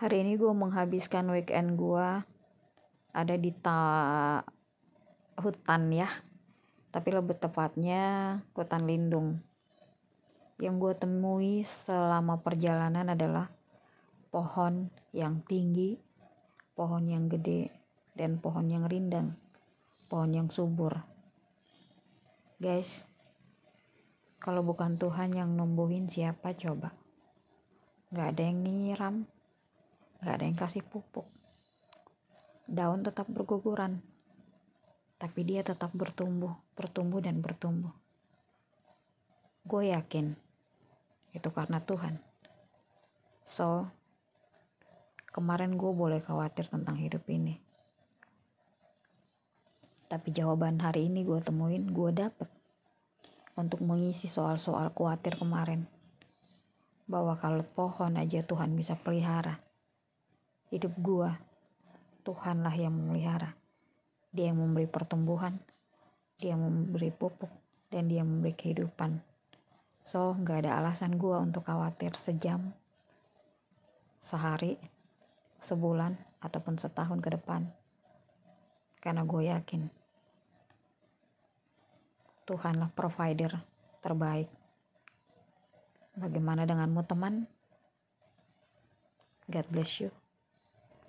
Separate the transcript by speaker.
Speaker 1: Hari ini gue menghabiskan weekend gue ada di ta hutan ya, tapi lebih tepatnya hutan lindung. Yang gue temui selama perjalanan adalah pohon yang tinggi, pohon yang gede, dan pohon yang rindang, pohon yang subur. Guys, kalau bukan Tuhan yang numbuhin siapa coba? Gak ada yang nyiram, Gak ada yang kasih pupuk. Daun tetap berguguran, tapi dia tetap bertumbuh, bertumbuh dan bertumbuh. Gue yakin itu karena Tuhan. So, kemarin gue boleh khawatir tentang hidup ini. Tapi jawaban hari ini gue temuin, gue dapet untuk mengisi soal-soal khawatir kemarin. Bahwa kalau pohon aja Tuhan bisa pelihara hidup gua. Tuhanlah yang memelihara. Dia yang memberi pertumbuhan. Dia yang memberi pupuk. Dan dia yang memberi kehidupan. So nggak ada alasan gua untuk khawatir sejam sehari sebulan ataupun setahun ke depan. Karena gue yakin Tuhanlah provider terbaik. Bagaimana denganmu teman? God bless you